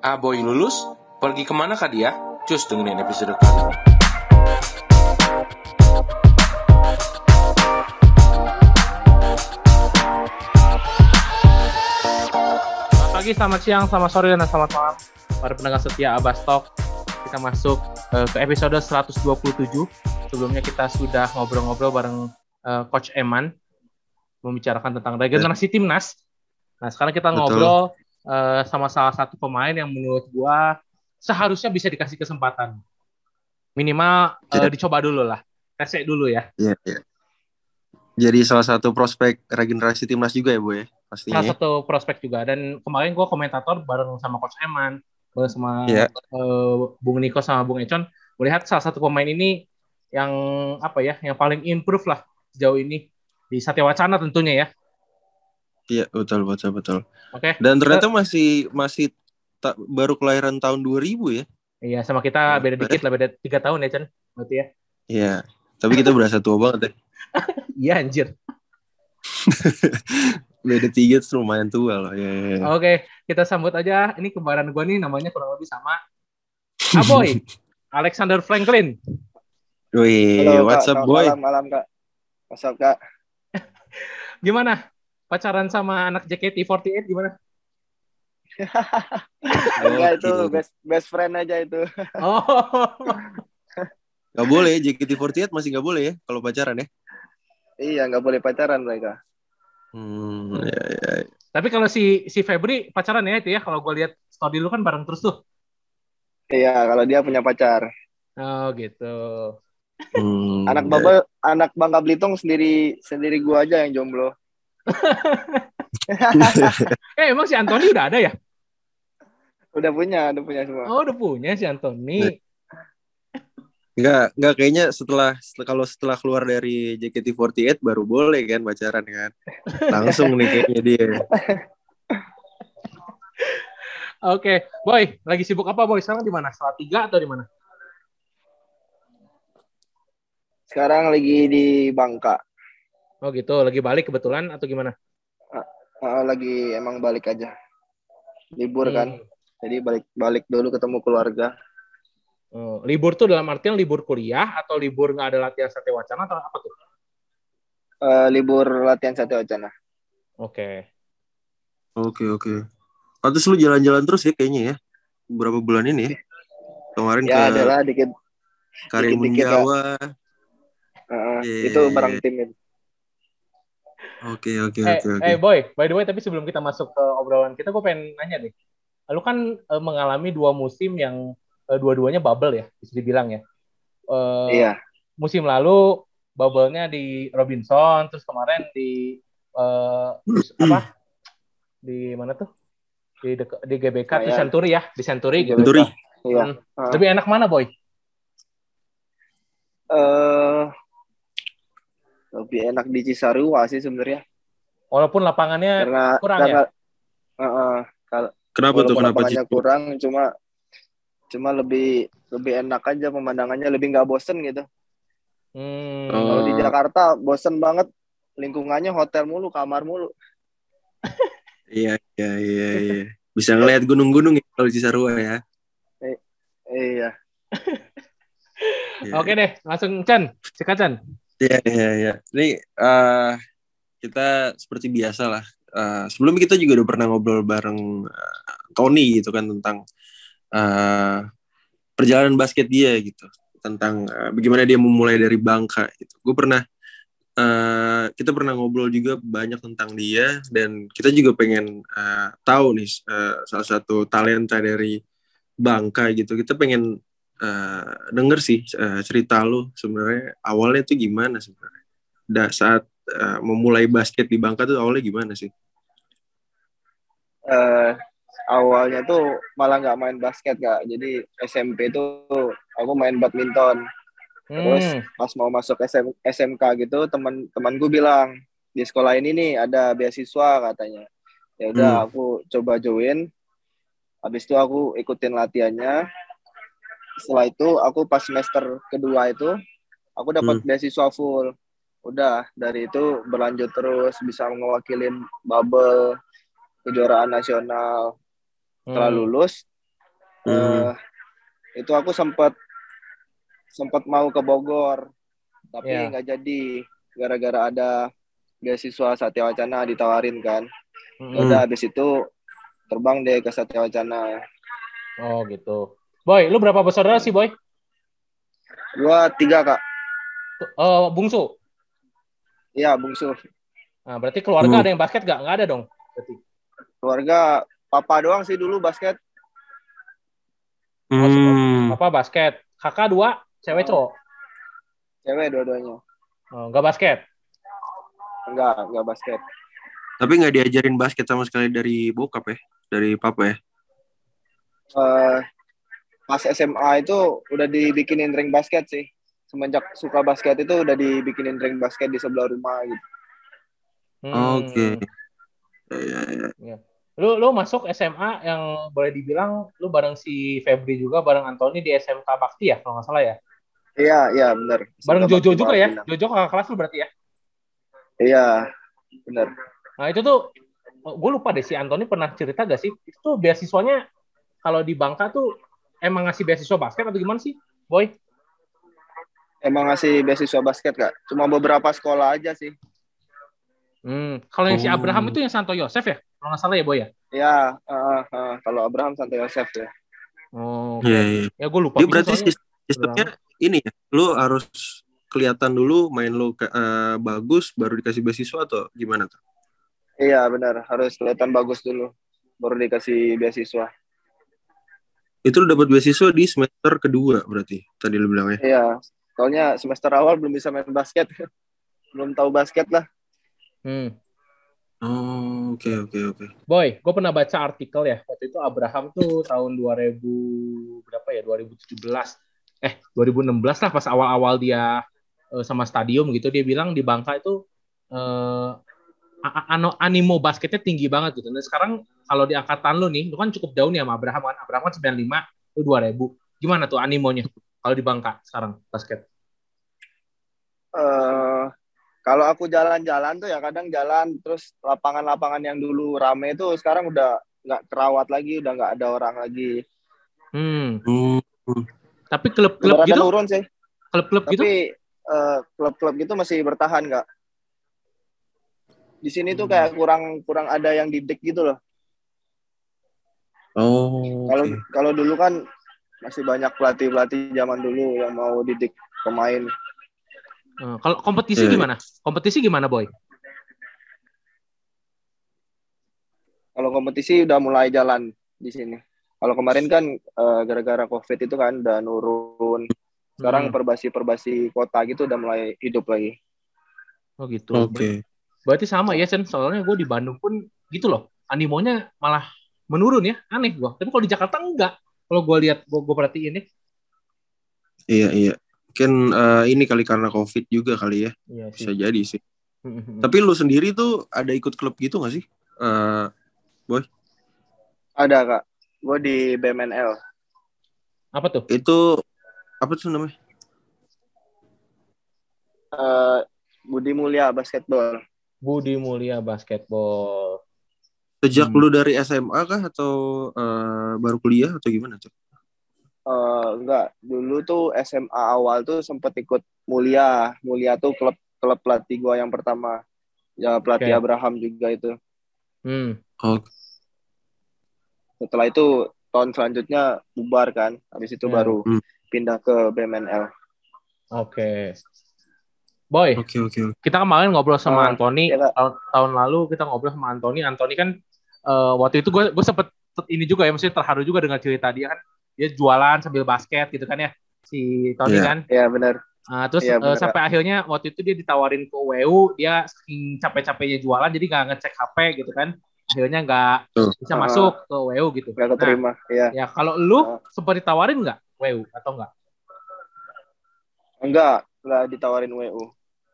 Aboy lulus, pergi ke mana kah dia? Cus dengerin episode kali ini. Selamat pagi, selamat siang, selamat sore, dan selamat malam para pendengar setia Abastok. Kita masuk eh, ke episode 127. Sebelumnya kita sudah ngobrol-ngobrol bareng eh, Coach Eman membicarakan tentang regenerasi timnas. Nah, sekarang kita Betul. ngobrol eh, sama salah satu pemain yang menurut gua seharusnya bisa dikasih kesempatan. Minimal Iya. dicoba dulu lah. Tesnya dulu ya. Iya, iya. Jadi salah satu prospek regenerasi timnas juga ya, Bu ya? Pastinya. salah ya. satu prospek juga dan kemarin gue komentator bareng sama coach Eman bareng sama Iya. eh, Bung Niko sama Bung Econ melihat salah satu pemain ini yang apa ya yang paling improve lah sejauh ini di Satya Wacana tentunya ya Iya, betul, betul, betul. oke Dan ternyata masih masih ta- baru kelahiran tahun 2000 ya? iya sama kita Iya, beda dikit lah beda tiga tahun ya Chan berarti ya Iya. Tapi kita berasa tua banget ya. iya anjir Beda tiga tuh lumayan tua loh. Iya, iya, iya. oke kita sambut aja ini kembaran gue nih namanya kurang lebih sama Aboy Alexander Franklin Wih, Halo, what's up, boy? Malam, malam, Kak. What's up, Kak? gimana pacaran sama anak JKT48 gimana Enggak, itu best, best friend aja itu. oh Gak boleh, JKT48 masih gak boleh ya kalau pacaran ya? Iya, nggak boleh pacaran mereka. Hmm, ya, ya. Tapi kalau si si Febri pacaran ya itu ya kalau gue lihat story lu kan bareng terus tuh. Iya, kalau dia punya pacar. Oh gitu. Hmm, Anak ya. Babel, anak Bangka Belitung sendiri sendiri gua aja yang jomblo. Eh emang si Anthony udah ada ya? Udah punya, udah punya semua. Oh udah punya si Anthony. Enggak, enggak kayaknya setelah, setelah kalau setelah keluar dari JKT48 baru boleh kan pacaran kan. Langsung nih kayaknya dia. Oke, boy lagi sibuk apa boy? Sekarang di mana? Salah tiga atau di mana? Sekarang lagi di Bangka. Oh gitu, lagi balik kebetulan atau gimana? Ah, lagi emang balik aja. Libur kan. Hmm. Jadi balik balik dulu ketemu keluarga. Oh, libur tuh dalam artian libur kuliah atau libur nggak ada latihan satya wacana atau apa tuh? Eh, libur latihan Satya Wacana. Oke. Oke, oke. Pantes lu jalan-jalan terus ya kayaknya ya. Beberapa bulan ini ya. Kemarin Ya, ke adalah dikit. Karimun dikit-dikit, Jawa. eh, Iya, itu iya, bareng iya. tim itu. Oke, oke, Eh, oke, oke. eh boy, by the way tapi sebelum kita masuk ke obrolan kita, gue pengen nanya deh. Lu kan eh, mengalami dua musim yang eh, dua-duanya bubble ya, bisa dibilang ya. Eh, Iya. Musim lalu bubble-nya di Robinson, terus kemarin di eh, apa? Di mana tuh? Di dek- di GBK, di. Century ya, di Century GBK. Century. Iya. Hmm. Ah. Lebih enak mana boy? eh lebih enak di Cisarua sih sebenarnya Walaupun lapangannya karena kurang karena eh, eh, kalau Kenapa tuh? walaupun Kenapa lapangannya Cipu? kurang cuma cuma lebih lebih enak aja pemandangannya lebih nggak bosen gitu hmm, Oh. kalau di Jakarta bosen banget lingkungannya hotel mulu kamar mulu Iya, iya, iya, iya. Bisa ngeliat gunung-gunung ya kalau di Cisarua ya. iya Iya. Oke deh, langsung Chan, sikat Chan. Iya, iya, iya. Ini eh, kita seperti biasa lah. Eh, sebelumnya kita juga udah pernah ngobrol bareng eh, Tony gitu kan tentang eh, perjalanan basket dia gitu, tentang eh, bagaimana dia memulai dari Bangka gitu. Gue pernah eh, kita pernah ngobrol juga banyak tentang dia dan kita juga pengen eh, tahu nih eh, salah satu talenta dari Bangka gitu. Kita pengen eh, denger sih eh, cerita lu sebenarnya awalnya tuh gimana sebenarnya da, saat eh, memulai basket di Bangka tuh awalnya gimana sih Eh, awalnya tuh malah nggak main basket kak jadi SMP tuh aku main badminton Terus Hmm. pas mau masuk SM, SMK gitu teman temanku bilang di sekolah ini nih ada beasiswa katanya. Ya udah Hmm. aku coba join. Habis itu aku ikutin latihannya. Setelah itu aku pas semester kedua itu aku dapat Hmm. beasiswa full. Udah dari itu berlanjut terus bisa mewakilin bubble kejuaraan nasional. Setelah Hmm. lulus Hmm. Eh, itu aku sempat sempat mau ke Bogor tapi Iya. nggak jadi gara-gara ada beasiswa Satya Wacana ditawarin kan Mm-mm. Ya udah habis itu terbang deh ke Satya Wacana Oh gitu. Boy, lu berapa bersaudara sih, Boy? gua tiga kak Eh bungsu. iya bungsu Nah, berarti keluarga Hmm. ada yang basket gak? Nggak ada dong. Berarti. keluarga papa doang sih dulu basket Hmm. Apa basket? Kakak dua, cewek Oh. cowok. cewek dua-duanya Oh, nggak basket. enggak enggak basket Tapi nggak diajarin basket sama sekali dari bokap ya, dari papa ya. Eh, pas SMA itu udah dibikinin ring basket sih semenjak suka basket itu udah dibikinin ring basket di sebelah rumah gitu Hmm. Oke. Ya, ya, ya. Lu lu masuk SMA yang boleh dibilang lu bareng si Febri juga bareng Anthony di SMK Bakti ya kalau nggak salah ya. iya iya benar Bareng Jojo bakti juga ya. Pinang. Jojo kakak kelas lu berarti ya. iya benar Nah itu tuh gue lupa deh si Anthony pernah cerita gak sih itu tuh beasiswanya kalau di Bangka tuh emang ngasih beasiswa basket atau gimana sih, Boy? emang ngasih beasiswa basket kak cuma beberapa sekolah aja sih Hmm. Kalau yang si Oh. Abraham itu yang Santo Yosef ya? Kalau nggak salah ya, Boy ya? ya eh, eh, kalau Abraham Santo Yosef ya Oh, Iya, iya. ya gue lupa. Dia berarti soalnya. sistemnya ini ya, lu harus kelihatan dulu main lu ke- eh, bagus baru dikasih beasiswa atau gimana tuh? iya benar harus kelihatan bagus dulu baru dikasih beasiswa Itu lu dapat beasiswa di semester kedua berarti tadi lu bilang ya. iya soalnya semester awal belum bisa main basket belum tahu basket lah Hmm. Oh, oke oke oke. Boy, gue pernah baca artikel ya. Waktu itu Abraham tuh tahun 2000 berapa ya? 2017. Eh, 2016 lah pas awal-awal dia eh, sama stadium gitu. Dia bilang di Bangka itu eh, ano- animo basketnya tinggi banget gitu. Dan sekarang kalau di angkatan lu nih, lu kan cukup jauh nih sama Abraham kan. Abraham kan 95, lu 2000. Gimana tuh animonya kalau di Bangka sekarang basket? eh kalau aku jalan-jalan tuh ya kadang jalan terus lapangan-lapangan yang dulu rame itu sekarang udah nggak kerawat lagi udah nggak ada orang lagi Hmm. Hmm. Tapi klub-klub gitu, turun sih klub-klub gitu. tapi eh, klub-klub gitu masih bertahan nggak di sini tuh Hmm. kayak kurang kurang ada yang didik gitu loh Oh, kalau oke. kalau dulu kan masih banyak pelatih pelatih zaman dulu yang mau didik pemain Eh, kalau kompetisi Iya. gimana? Kompetisi gimana, Boy? kalau kompetisi udah mulai jalan di sini kalau kemarin kan eh, gara-gara covid itu kan udah nurun sekarang Hmm. perbasi-perbasi kota gitu udah mulai hidup lagi Oh gitu. Oke. Berarti sama ya, Sen. Soalnya gue di Bandung pun gitu loh. Animonya malah menurun ya. Aneh gue. Tapi kalau di Jakarta enggak. Kalau gue lihat, gue, gue perhatiin nih. Iya iya. Mungkin eh, ini kali karena covid juga kali ya. Iya Bisa jadi sih. Hmm. Tapi lu sendiri tuh ada ikut klub gitu gak sih? Eh, ada kak gue di BMNL Apa tuh? itu apa tuh namanya? Eh, Budi Mulia basketball Budi Mulia Basketball. Sejak Hmm. lu dari SMA kah atau eh, baru kuliah atau gimana tuh? Eh, enggak dulu tuh SMA awal tuh sempet ikut Mulia Mulia tuh klub klub pelatih gue yang pertama ya pelatih Oke. Abraham juga itu Hmm. Oh, setelah itu tahun selanjutnya bubar kan habis itu Ya. baru Hmm. pindah ke BMNL Oke. Boy, oke oke. oke. kita kemarin ngobrol sama Ah, Anthony. iya, tahun, tahun lalu kita ngobrol sama Anthony. Anthony kan eh, waktu itu gue gue sempet ini juga ya, maksudnya terharu juga dengan cerita dia kan. Dia jualan sambil basket gitu kan ya. Si Tony Iya. kan. ya benar Nah, terus Iya, eh, bener, sampai akhirnya waktu itu dia ditawarin ke WU, dia saking capek-capeknya jualan jadi nggak ngecek HP gitu kan. Akhirnya nggak Tuh. bisa Ah. masuk ke WU gitu. nggak Nah, keterima ya ya kalau lu Ah. sempat ditawarin nggak WU atau nggak? enggak enggak ditawarin WU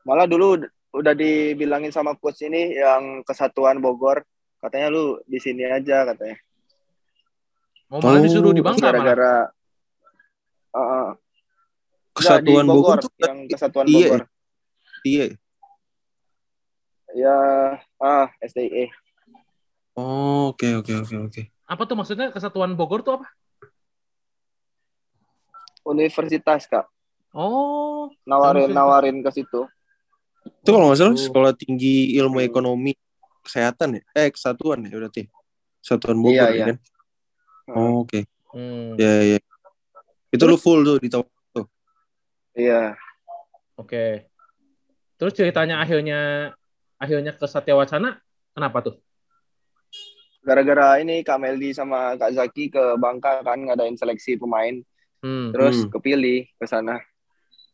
malah dulu ud- udah dibilangin sama coach ini yang kesatuan Bogor katanya lu di sini aja katanya Mau malah Oh, disuruh di Bangka malah. gara-gara Uh, uh, Kesatuan Bogor tuh yang kesatuan Iya. Bogor iya. ya ah SDE Oh, oke oke oke oke. Apa tuh maksudnya kesatuan Bogor tuh apa? universitas kak Oh, nawarin nawarin ke situ Itu kalau nggak salah Oh. sekolah tinggi ilmu ekonomi kesehatan ya? Eh kesatuan ya berarti. Kesatuan Bogor Iya, ya iya. kan? Oh, Oke. hmm, Ya ya. Itu lu full tuh di tahun iya oke. Terus ceritanya akhirnya akhirnya ke Satya Wacana kenapa tuh? gara-gara ini Kak Meldi sama Kak Zaki ke Bangka kan ngadain seleksi pemain Hmm. terus Hmm. kepilih ke sana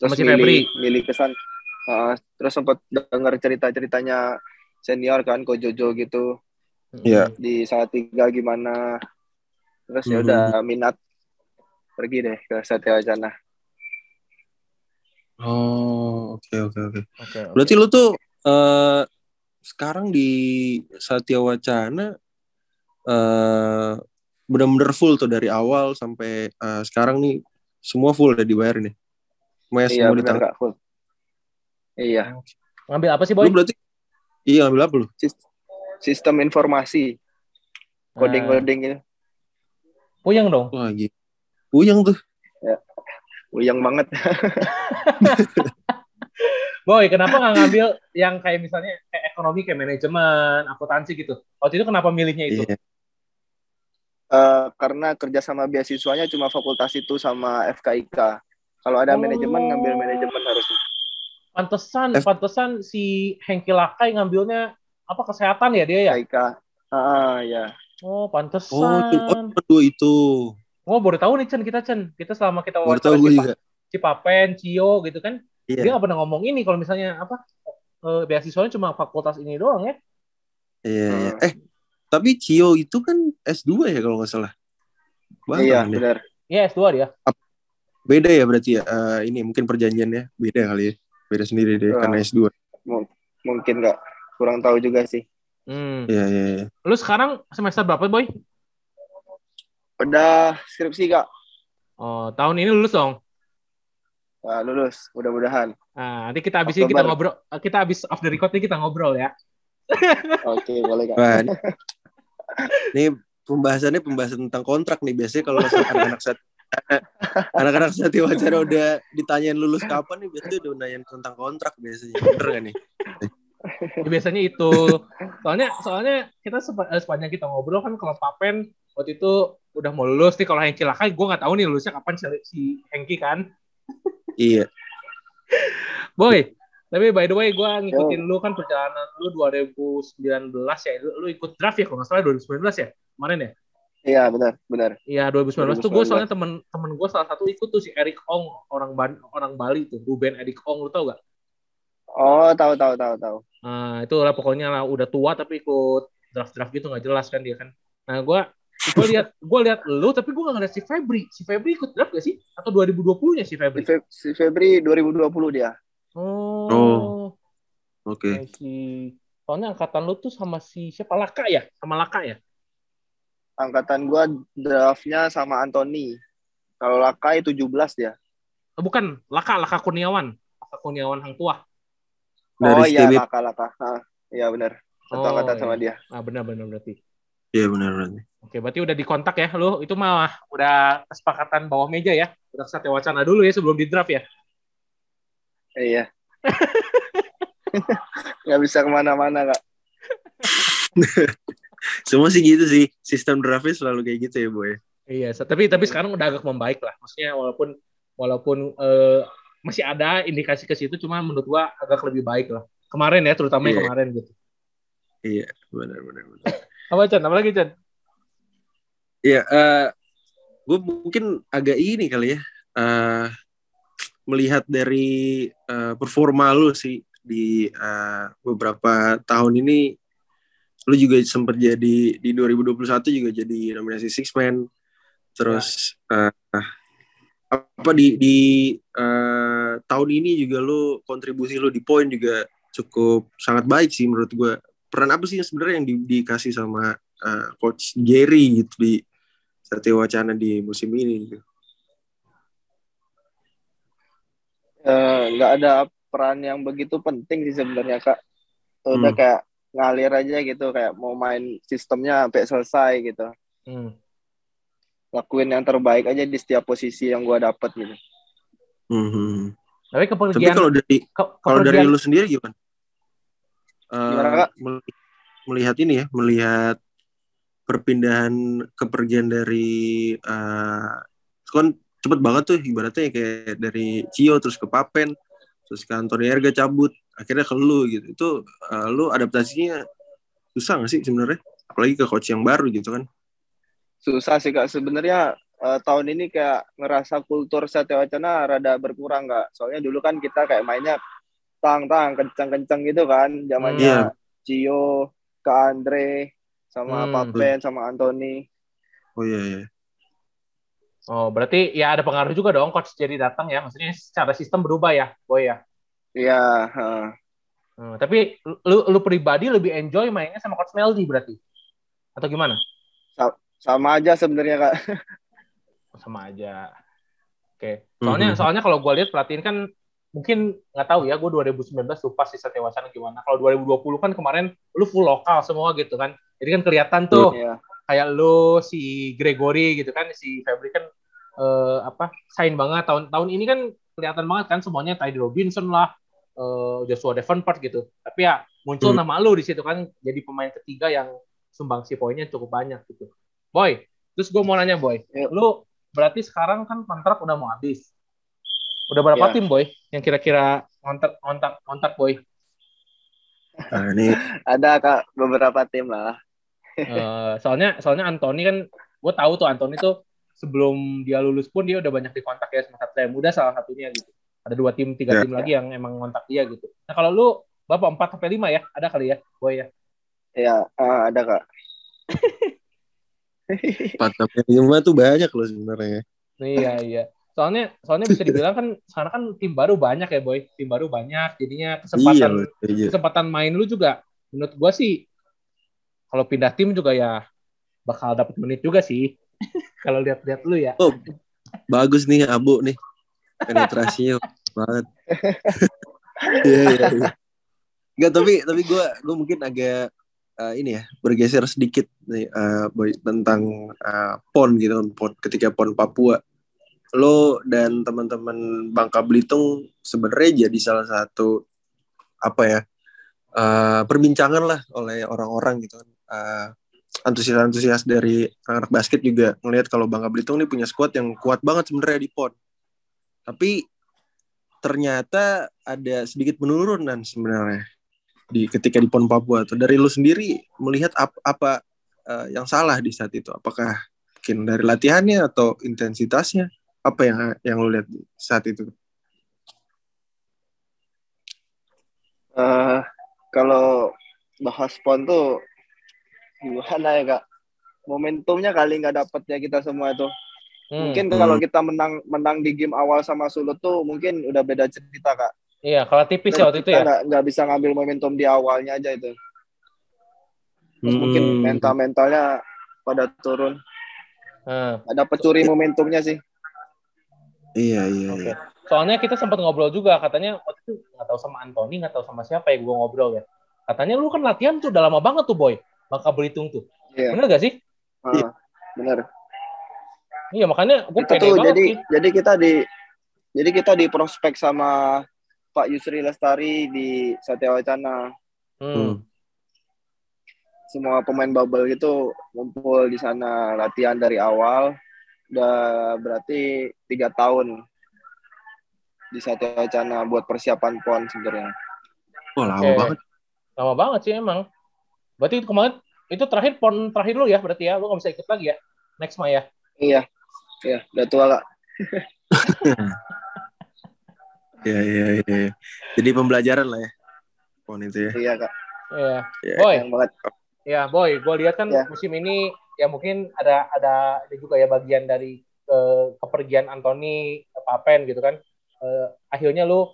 terus Sama si milih Febri. milih ke sana Uh, terus sempat dengar cerita-ceritanya senior kan Ko Jojo gitu Iya. di saat tiga gimana terus ya Hmm. udah minat pergi deh ke Satya Wacana Oh, oke oke oke. Oke. oke. Berarti lu tuh eh sekarang di Satya Wacana eh benar-benar full tuh dari awal sampai eh, sekarang nih semua full udah dibayar nih. Mes iya semua. Kak full iya ngambil apa sih Lu boy? berarti iya ambil apa lu? Sis- sistem informasi coding Nah, itu puyeng dong. Wah, gitu. Puyeng tuh. uyang banget Boy, kenapa nggak ngambil yang kayak misalnya kayak ekonomi, kayak manajemen, akuntansi gitu? Waktu itu kenapa milihnya itu? Iya. Eh, karena kerja sama beasiswanya cuma fakultas itu sama FKIK kalau ada Oh. manajemen ngambil manajemen harusnya Pantesan, F- pantesan si Hengki Lakai ngambilnya apa kesehatan ya dia ya? FKIK ah ya Oh, Oh, pantesan. itu, oh, kedua itu. Oh, baru tahu nih Chen kita Chen. Kita selama kita Baru wawancara tahu gue juga. Cipapen, Cio gitu kan, dia Iya. nggak pernah ngomong ini kalau misalnya apa eh, beasiswanya cuma fakultas ini doang ya. Iya, iya. Hmm. Eh, tapi Cio itu kan S2 ya kalau nggak salah. Batam iya ya? benar Iya, S2 dia. Beda ya berarti ya. Eh, ini mungkin perjanjiannya beda kali ya. Beda sendiri deh karena S2. mungkin nggak kurang tahu juga sih Hmm. Iya, iya, iya. Lu sekarang semester berapa, Boy? udah skripsi kak Oh, tahun ini lulus dong. Nah, lulus mudah-mudahan Nah, nanti kita habis ini kita ngobrol, kita habis off the record nih kita ngobrol ya. oke boleh kak Wah, ini, ini pembahasannya pembahasan tentang kontrak nih. Biasanya kalau anak-anak saat anak-anak saat wawancara udah ditanyain lulus kapan nih biasanya udah nanyain tentang kontrak biasanya. Bener gak nih? Ya, biasanya itu. Soalnya soalnya kita sepa- eh, sepanjang kita ngobrol kan kalau Papen waktu itu udah mau lulus nih kalau yang cilakai gue nggak tahu nih lulusnya kapan si, si Hengki kan. Iya. Boy, tapi by the way gue ngikutin lu kan perjalanan lu 2019 ya. Lu, lu ikut draft ya kalau nggak salah 2019 ya kemarin ya. Iya benar benar Iya 2019, tuh gue 2019. soalnya temen temen gue salah satu ikut tuh si Erik Ong orang Ban orang Bali tuh Ruben Erik Ong lu tau gak? oh tahu tahu tahu tahu Nah itu lah pokoknya lah udah tua tapi ikut draft draft gitu nggak jelas kan dia kan. Nah gue gue lihat gue lihat lu tapi gue nggak ngeliat si Febri. Si Febri ikut draft gak sih? Atau 2020 nya si si, Febri? Fe- si Febri 2020 dia Oh. Oh. Oke. See. Soalnya angkatan lu tuh sama si siapa Laka ya? Sama Laka ya? Angkatan gua draftnya sama Anthony kalau Lakai 17 dia Oh, bukan Laka Laka Kurniawan. Laka Kurniawan Hang Tua. Dari oh iya. Laka Laka Ah, iya benar satu Oh, angkatan sama iya. dia Ah benar benar berarti. Iya benar benar. Oke, berarti udah dikontak ya lu. Itu mah udah kesepakatan bawah meja ya. Udah satya wacana dulu ya sebelum di draft ya. iya nggak bisa ke mana-mana kak Semua sih gitu sih. Sistem draftnya selalu kayak gitu ya, Boy. Iya, tapi tapi sekarang udah agak membaik lah. Maksudnya walaupun walaupun eh, masih ada indikasi ke situ, cuma menurut gua agak lebih baik lah. Kemarin ya, terutama yang Iya. kemarin gitu. Iya, benar benar benar. Apa Chan? Apa lagi Chan? Iya, eh gue mungkin agak ini kali ya, eh melihat dari eh, performa lu sih di eh, beberapa tahun ini, lu juga sempat jadi di 2021 juga jadi nominasi Six Man, terus eh, apa di di eh, tahun ini juga lu kontribusi lu di poin juga cukup sangat baik sih menurut gue. Peran apa sih yang sebenarnya yang di- dikasih sama eh, coach Jerry gitu di Satya Wacana di musim ini gitu. Nggak ada peran yang begitu penting sih sebenarnya kak udah Hmm. kayak ngalir aja gitu kayak mau main sistemnya sampai selesai gitu Hmm. lakuin yang terbaik aja di setiap posisi yang gue dapet gitu. Mhm. Tapi Tapi kepergian kalau dari ke- kalau dari lu sendiri gimana? Eh, Gimana, Kak? mel- melihat ini ya, melihat perpindahan kepergian dari eh kan cepet banget tuh ibaratnya kayak dari Cio terus ke Papen terus ke Anthony Erga cabut akhirnya ke lu gitu itu eh, lu adaptasinya susah gak sih sebenarnya apalagi ke coach yang baru gitu kan Susah sih kak. Sebenarnya eh, tahun ini kayak ngerasa kultur Satya Wacana rada berkurang kak. Soalnya dulu kan kita kayak mainnya tang-tang kenceng-kenceng gitu kan. Iya. Zamannya Cio, Kak Andre, sama Hmm. Papen, sama Anthony. oh iya iya Oh, berarti ya ada pengaruh juga dong coach jadi datang ya. Maksudnya secara sistem berubah ya, Boy ya. Iya. heeh. Hmm, tapi lu lu pribadi lebih enjoy mainnya sama coach Meldi berarti. Atau gimana? Sama aja sebenarnya kak. Sama aja. Oke. Soalnya Mhm. soalnya kalau gue lihat pelatihan kan mungkin nggak tahu ya, gue 2019 lupa sih Satya Wacana gimana. Kalau 2020 kan kemarin lu full lokal semua gitu kan. Jadi kan kelihatan tuh Iya. kayak lu si Gregory gitu kan si Febri kan eh, apa sign banget tahun tahun ini kan kelihatan banget kan semuanya Ty Robinson lah eh, Joshua Davenport gitu tapi ya muncul Hmm. nama lu di situ kan jadi pemain ketiga yang sumbangsi poinnya cukup banyak gitu Boy terus gue mau nanya Boy Yuk. lu berarti sekarang kan kontrak udah mau habis udah berapa Ya. tim Boy yang kira-kira kontak kontak kontak Boy nah ini Ada kak beberapa tim lah. Eh, soalnya soalnya Anthony kan gue tahu tuh Anthony tuh sebelum dia lulus pun dia udah banyak dikontak ya sama Satria Muda salah satunya gitu ada dua tim tiga Ya. tim lagi yang emang kontak dia gitu. Nah kalau lu bapak empat sampai lima ya? Ada kali ya boy ya? Iya, eh, ada kak. empat sampai lima tuh banyak loh sebenarnya. Iya iya. Soalnya soalnya bisa dibilang kan sekarang kan tim baru banyak ya boy. Tim baru banyak jadinya iya kesempatan loh iya. kesempatan main lu juga menurut gua sih kalau pindah tim juga ya bakal dapat menit juga sih. Kalau lihat-lihat lu ya. Oh bagus nih abu nih penetrasinya banget. Iya iya iya. Enggak, tapi tapi gue gue mungkin agak eh, ini ya bergeser sedikit nih Boy, tentang eh, pon gitu kan pon ketika pon Papua. Lo dan teman-teman Bangka Belitung sebenarnya jadi salah satu apa ya eh, perbincangan lah oleh orang-orang gitu kan. Eh, antusias-antusias dari anak basket juga ngelihat kalau Bangka Belitung ini punya squad yang kuat banget sebenarnya di pon. Tapi ternyata ada sedikit penurunan sebenarnya di ketika di pon Papua tuh dari lu sendiri melihat apa, apa eh, yang salah di saat itu apakah mungkin dari latihannya atau intensitasnya apa yang yang lu lihat saat itu Eh, kalau bahas pon tuh gimana ya kak? Momentumnya kali nggak dapet ya kita semua tuh. Hmm, Mungkin Hmm. kalau kita menang menang di game awal sama Sulut tuh mungkin udah beda cerita kak. iya kalau tipis ya waktu itu ya nggak nggak bisa ngambil momentum di awalnya aja itu. Terus mungkin Hmm. mental mentalnya pada turun. Hmm. Ada pecuri momentumnya sih. iya iya Oke. iya Soalnya kita sempat ngobrol juga, katanya waktu itu nggak tahu sama Anthony, nggak tahu sama siapa ya gue ngobrol ya. Katanya lu kan latihan tuh udah lama banget tuh boy, Bangka Belitung tuh. Iya. Bener gak sih? Ah, bener. Iya makanya gue Kita tuh jadi sih. jadi kita di jadi kita di prospek sama Pak Yusri Lestari di Satya Wacana. Hmm. Hmm. semua pemain bubble gitu ngumpul di sana latihan dari awal udah berarti tiga tahun di Satya Wacana buat persiapan pon sebenarnya Wah lama Oke. banget Lama banget sih emang. Berarti itu kemarin itu terakhir pon terakhir lu ya berarti ya, lu gak bisa ikut lagi ya. Next mah ya. iya iya udah tua kak iya iya iya jadi pembelajaran lah ya pon itu ya iya kak Iya. Iya. Boy, yang banget ya boy, gue lihat kan Ya. musim ini ya mungkin ada ada ada juga ya bagian dari eh, kepergian Anthony Papen gitu kan. Eh, akhirnya lu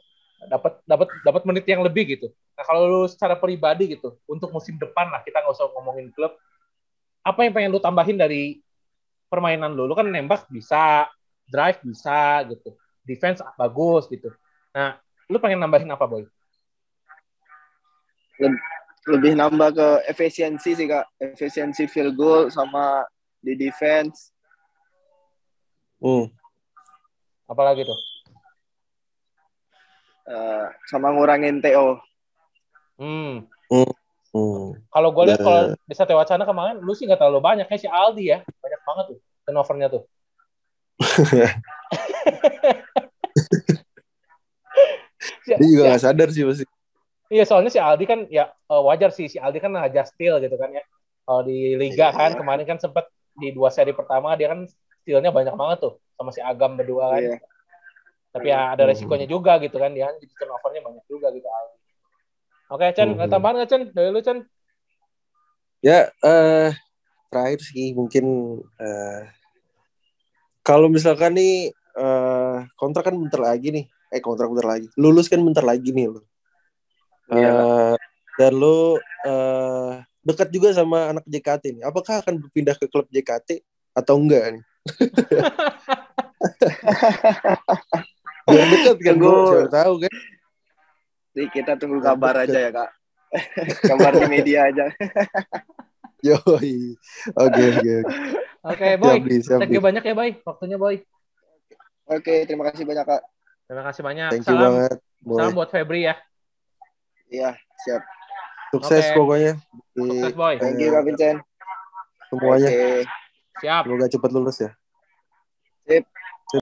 dapat dapat dapat menit yang lebih gitu. Nah kalau lu secara pribadi gitu untuk musim depan lah kita nggak usah ngomongin klub. Apa yang pengen lu tambahin dari permainan lu? Lu kan nembak bisa, drive bisa gitu, defense bagus gitu. Nah lu pengen nambahin apa boy? lebih nambah ke efisiensi sih kak efisiensi field goal sama di defense Hmm. Apalagi tuh? Eh, sama ngurangin TO. Hmm. Hmm. Kalau gue lihat kalau di Satya Wacana kemarin lu sih nggak terlalu banyak kayak si Aldi ya banget tuh turnovernya tuh. Dia juga nggak sadar sih pasti. Iya soalnya si Aldi kan ya eh, wajar sih si Aldi kan aja steal gitu kan ya. Kalau di liga kan Iya. kemarin kan sempet di dua seri pertama dia kan stealnya banyak banget tuh sama si Agam berdua kan. Iya. Tapi ya ada resikonya juga gitu kan dia kan jadi turnovernya banyak juga gitu Aldi. Oke Chen, ada tambahan nggak Chen? Dari lu Chen? Ya, eh terakhir sih mungkin eh kalau misalkan nih eh kontrak kan bentar lagi nih. Eh kontrak bentar lagi. Lulus kan bentar lagi nih lo. Iya. Eh, dan lo eh dekat juga sama anak JKT nih. Apakah akan berpindah ke klub JKT atau enggak nih? Biar dekat kan gue tahu kan. Jadi kita tunggu kabar aja ya kak. kabar di media aja. Yoi. Oke oke oke. Boy, Siap nih, siap thank you banyak ya boy, waktunya boy. Oke, terima kasih banyak kak. Terima kasih banyak. Thank you salam, banget. Boy. salam buat Febri ya. Iya, siap. Sukses Oke. pokoknya. Di Sukses boy. Thank you kak Vincent. semuanya. Oke. Siap. Semoga cepat lulus ya.